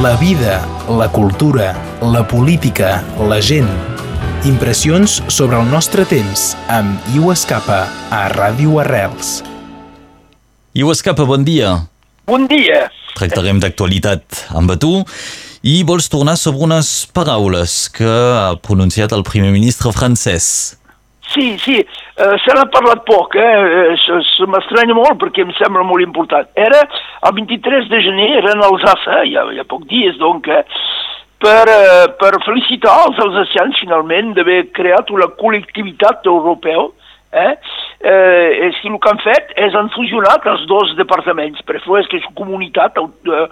La vida, la cultura, la política, la gent. Impressions sobre el nostre temps amb Iu Escapa a Ràdio Arrels. Iu Escapa, bon dia. Bon dia. Tractarem d'actualitat amb tu i vols tornar sobre unes paraules que ha pronunciat el primer ministre francès. Sí, sí, uh, se n'ha parlat poc, eh? se, se m'estranya molt perquè em sembla molt important. Era el 23 de gener, era en Alsace, hi ha, hi ha poc dies, doncs, eh? per, uh, per felicitar els alsacians finalment d'haver creat una col·lectivitat europea Eh? Eh, si el que han fet és han fusionat els dos departaments per fer que és comunitat eh,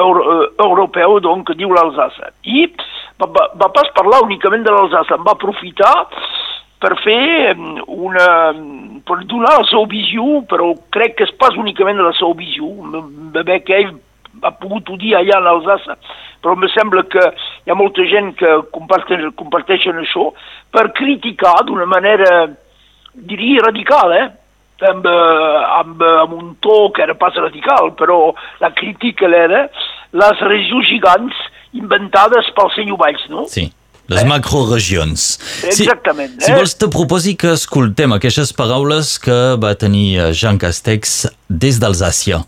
euro, eh, europeu donc, que diu l'Alsace. I va, va, va pas parlar únicament de l'Alsace, en va aprofitar per fer una... per donar la seva visió, però crec que és pas únicament la seva visió, bé que ell ha pogut ho dir allà a l'Alsace, però em sembla que hi ha molta gent que comparteix, comparteixen això, per criticar d'una manera diria radical, eh? Amb, amb, amb un to que era pas radical, però la crítica era les regions gigants inventades pel senyor Valls, no? Sí. Les eh? macroregions. Exactament. Si, eh? si vols te proposi que escoltem aquestes paraules que va tenir Jean Castex des d'Alsàcia.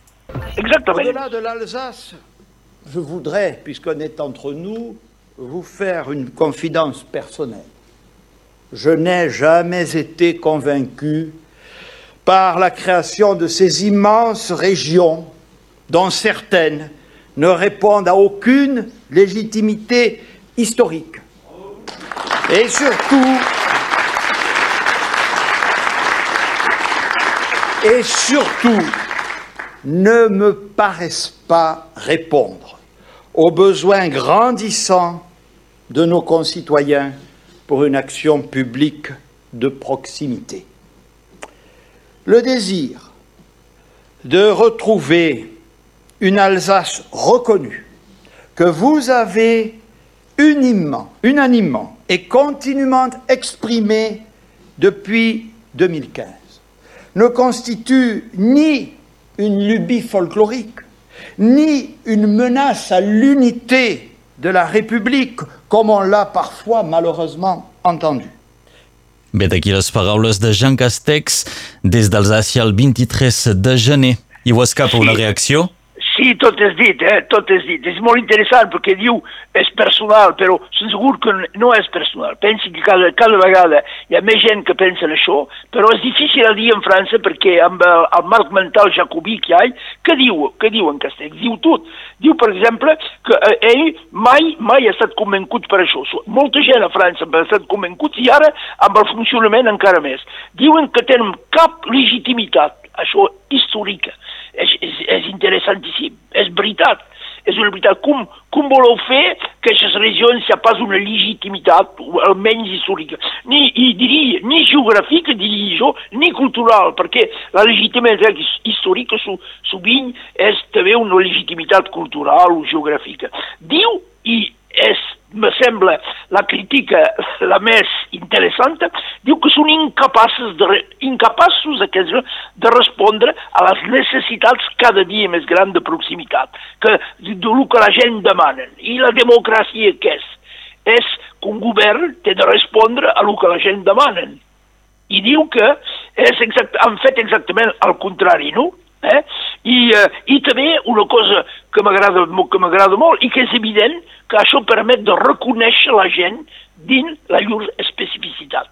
Au-delà de l'Alsace, je voudrais, puisqu'on est entre nous, vous faire une confidence personnelle. Je n'ai jamais été convaincu par la création de ces immenses régions dont certaines ne répondent à aucune légitimité historique. Et surtout, ne me paraissent pas répondre aux besoins grandissants de nos concitoyens pour une action publique de proximité. Le désir de retrouver une Alsace reconnue que vous avez unimement, unanimement et continuellement exprimé depuis 2015 ne constitue ni une lubie folklorique, ni une menace à l'unité de la République, comme on l'a parfois malheureusement entendu. Bé, d'aquí les paraules de Jean Castex des d'Alsàcia el 23 de gener. Ho escapa una reacció? Sí, tot és dit, eh? tot és dit. És molt interessant perquè diu és personal, però són segur que no és personal. Pensi que cada, cada vegada hi ha més gent que pensa en això, però és difícil a dir en França perquè amb el, el marc mental jacobí que hi ha, què diu, què diu en Castells? Diu tot. Diu, per exemple, que eh, ell mai, mai ha estat convencut per això. Molta gent a França ha estat convencut i ara amb el funcionament encara més. Diuen que tenen cap legitimitat, això històrica és, és, és interessantíssim, és veritat, és una veritat. Com, com voleu fer que aquestes regions hi ha pas una legitimitat, almenys històrica, ni, i diria, ni geogràfica, diria jo, ni cultural, perquè la legitimitat històrica sovint és també una legitimitat cultural o geogràfica. Diu, i és me sembla la crítica la més interessant, diu que són incapaços de, incapaços aquests, de respondre a les necessitats cada dia més grans de proximitat, que, del que la gent demana. I la democràcia què és? És que un govern té de respondre a el que la gent demana. I diu que és exact, han fet exactament el contrari, no? Eh? I, uh, I també una cosa que m'agrada que m'agrada molt i que és evident que això permet de reconèixer la gent dins la llur especificitat.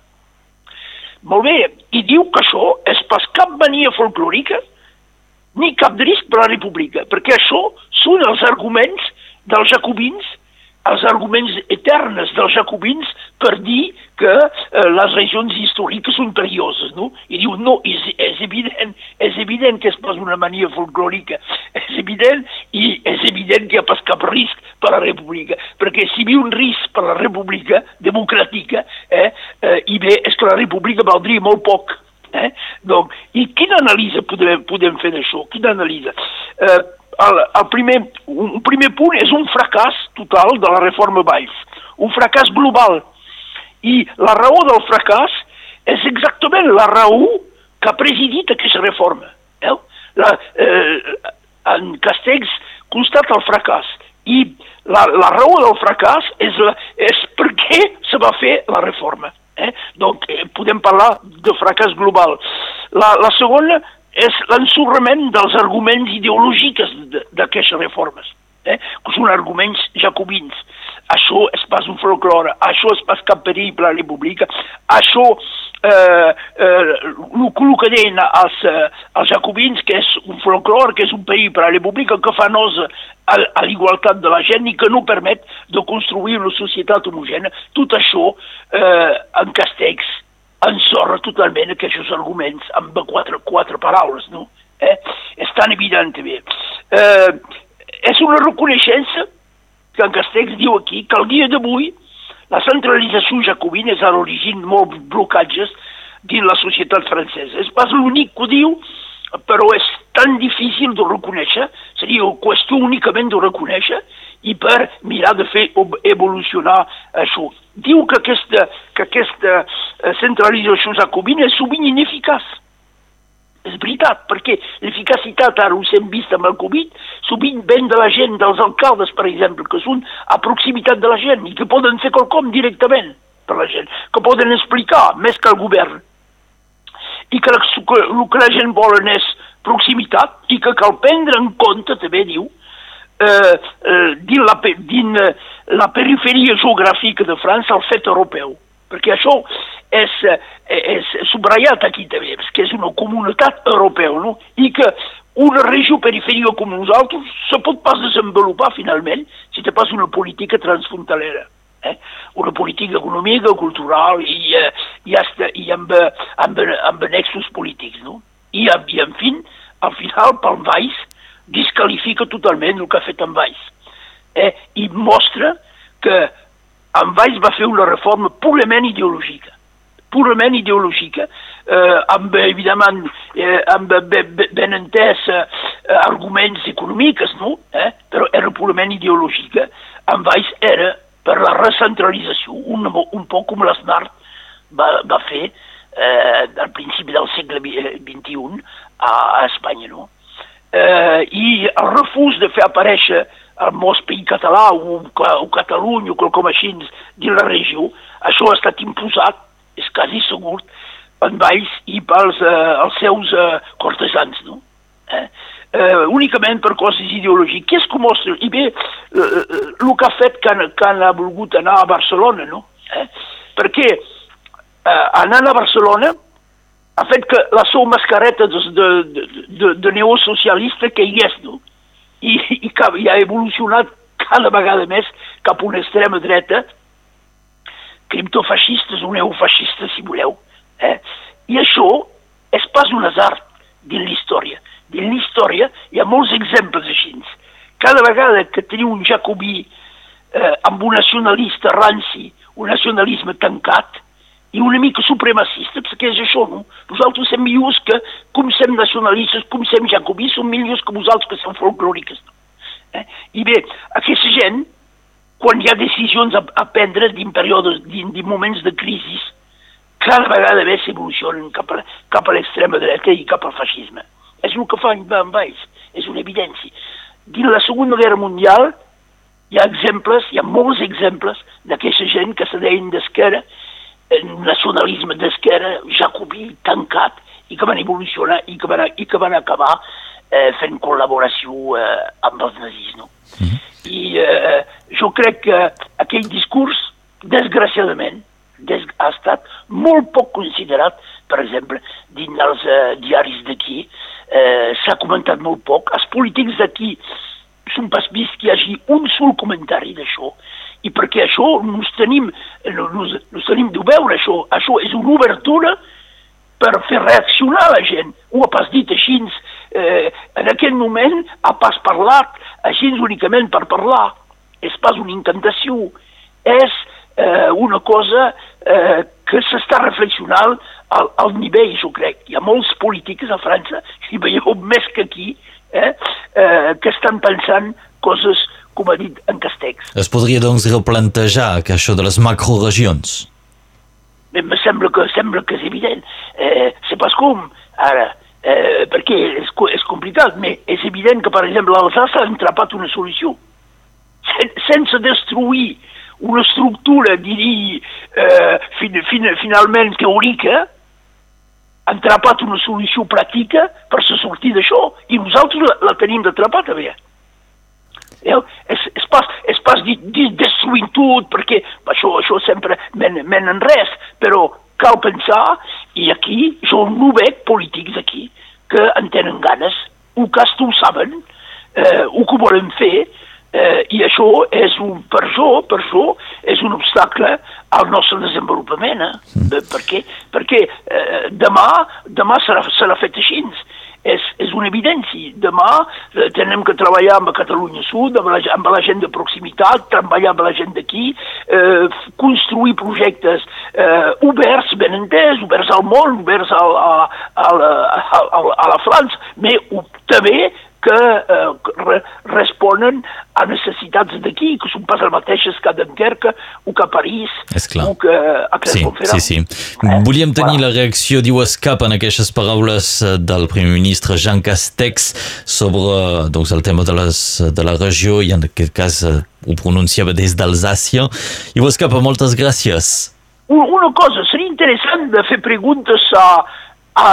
Molt bé, i diu que això és pas cap mania folclòrica ni cap risc per a la república, perquè això són els arguments dels jacobins els arguments eternes dels jacobins per dir que eh, les regions històriques són perilloses, no? I diu, no, és, és evident, és evident que és pas una mania folclòrica, és evident, i és evident que hi ha pas cap risc per a la república, perquè si hi havia un risc per a la república democràtica, eh, eh, i bé, és que la república valdria molt poc, eh? Donc, I quina anàlisi podem, podem fer d'això? Quina anàlisi? Eh, el, el primer, un primer punt és un fracàs total de la reforma Valls, un fracàs global. I la raó del fracàs és exactament la raó que ha presidit aquesta reforma. Eh? La, eh, en Castells constata el fracàs I la, la raó del fracàs és, la, és per què se va fer la reforma. Eh? Donc, eh, podem parlar de fracàs global. La, la segona és l'ensorrament dels arguments ideològics d'aquestes reformes, eh? que són arguments jacobins. Això és pas un folklore, això és pas cap perill per la república, això eh, eh, el que deien els, eh, els jacobins, que és un folklore, que és un perill per la república, que fa nosa a, a l'igualtat de la gent i que no permet de construir una societat homogènia. Tot això eh, en Castex ensorra totalment aquests arguments amb quatre, quatre paraules, no? Eh? És tan evident bé. Eh, és una reconeixença que en Castex diu aquí que el dia d'avui la centralització jacobina és a l'origen molts blocatges dins la societat francesa. És pas l'únic que ho diu, però és tan difícil de reconèixer, seria qüestió únicament de reconèixer i per mirar de fer evolucionar això. Diu que aquesta, que aquesta eh, centralització jacobina és sovint ineficaç és veritat, perquè l'eficacitat ara ho hem vist amb el Covid, sovint ven de la gent, dels alcaldes, per exemple, que són a proximitat de la gent i que poden fer quelcom directament per la gent, que poden explicar més que el govern. I que, el que la gent volen és proximitat i que cal prendre en compte, també diu, eh, eh, dins, la, dins la periferia geogràfica de França el fet europeu perquè això és, eh, és subratllat aquí també, que és una comunitat europea, no? i que una regió perifèrica com nosaltres se pot pas desenvolupar finalment si té pas una política transfrontalera. Eh? Una política econòmica, cultural i, eh, i, hasta, i amb, amb, amb annexos polítics. No? I, I, en fi, al final, pel Valls disqualifica totalment el que ha fet en Valls. Eh? I mostra que en Valls va fer una reforma purament ideològica, purament ideològica, eh, amb, evidentment, eh, amb ben, ben entès eh, arguments econòmics, no? eh? però era purament ideològica. En Valls era per la recentralització, un, un poc com l'Smart va, va fer eh, al principi del segle XXI eh, a, a Espanya. No? Eh, I el refús de fer aparèixer el most país català o, o Catalunya o quelcom així dins la regió, això ha estat imposat, és quasi segur, en Valls i pels eh, els seus eh, cortesans, no? Eh? Eh, únicament per coses ideològiques. Què és que mostra? I bé, eh, eh, el que ha fet que, que han volgut anar a Barcelona, no? Eh? Perquè eh, anant a Barcelona ha fet que la sou mascareta de, de, de, de neosocialista que hi és, no? i, i, que, i ha evolucionat cada vegada més cap a una extrema dreta, criptofeixistes o neofeixistes, si voleu. Eh? I això és pas un azar dins l'història. Dins l'història hi ha molts exemples així. Cada vegada que teniu un jacobí eh, amb un nacionalista ranci, un nacionalisme tancat, i una mica supremacista, perquè és això, no? Nosaltres som millors que, com som nacionalistes, com som jacobís, som millors que vosaltres que som folclòriques. Eh? I bé, aquesta gent, quan hi ha decisions a, a prendre dins períodes, dins, dins moments de crisi, cada vegada més s'evolucionen cap a, cap a l'extrema dreta i cap al feixisme. És el que fan en Valls, és una evidència. Dins la Segona Guerra Mundial hi ha exemples, hi ha molts exemples d'aquesta gent que se deien d'esquerra nacionalisme d'esquerra jacobí tancat i que van evolucionar i que van, i que van acabar eh, fent col·laboració eh, amb els nazis. No? Mm -hmm. I eh, jo crec que aquell discurs, desgraciadament, des ha estat molt poc considerat, per exemple, dins dels eh, diaris d'aquí, eh, s'ha comentat molt poc. Els polítics d'aquí són pas vist que hi hagi un sol comentari d'això, i perquè això nos tenim, nos, nos tenim de veure això, això és una obertura per fer reaccionar la gent. Ho ha pas dit així, eh, en aquell moment ha pas parlat així únicament per parlar. És pas una incantació, és eh, una cosa eh, que s'està reflexionant al, al nivell, jo crec. Hi ha molts polítics a França, i veieu més que aquí, eh, eh, que estan pensant coses com ha dit en Castex. Es podria doncs replantejar que això de les macroregions? Em sembla que, sembla que és evident. Eh, sé pas com, ara, eh, perquè és, és complicat, però és evident que, per exemple, l'Alsace ha entrapat una solució. sen, sense destruir una estructura, diria, eh, fin, fin, finalment teòrica, entrapat una solució pràctica per se sortir d'això, i nosaltres la, la tenim també. Eh? És, és pas, és pas dir, dir destruint tot, perquè això, això sempre men, men en res, però cal pensar, i aquí jo no veig polítics aquí que en tenen ganes, o que ho saben, eh, o que volen fer, eh, i això és un, per això, per això, és un obstacle al nostre desenvolupament, eh? Mm. perquè, perquè eh, demà, demà serà, serà fet així, és, és una evidència. Demà eh, tenem que treballar amb Catalunya Sud, amb la, amb la gent de proximitat, treballar amb la gent d'aquí, eh, construir projectes eh, oberts, ben entès, oberts al món, oberts al, a, a, a, a, a la França, però també que eh, re, responen a necessitats d'aquí, que són pas les mateixes que a Dunkerque o que a París o que a Clermont-Ferrand. Sí, sí, sí. Eh? Volíem tenir voilà. la reacció d'Iwascap en aquestes paraules eh, del primer ministre Jean Castex sobre doncs, el tema de, les, de la regió i en aquest cas eh, ho pronunciava des d'Alsàcia. Iwascap, moltes gràcies. Una cosa, seria interessant de fer preguntes a, a,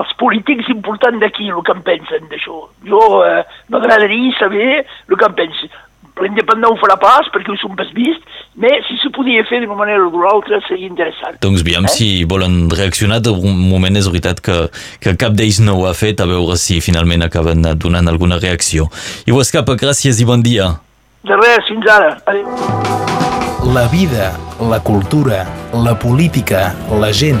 als polítics importants d'aquí el que en pensen d'això. Jo eh, m'agradaria saber el que en pensen. L'independent ho farà pas perquè ho som pas vist, però si se podia fer d'una manera o d'una altra seria interessant. Doncs aviam eh? si volen reaccionar, un moment és veritat que, que cap d'ells no ho ha fet, a veure si finalment acaben donant alguna reacció. I ho escapa, gràcies i bon dia. De res, fins ara. Adéu. La vida, la cultura, la política, la gent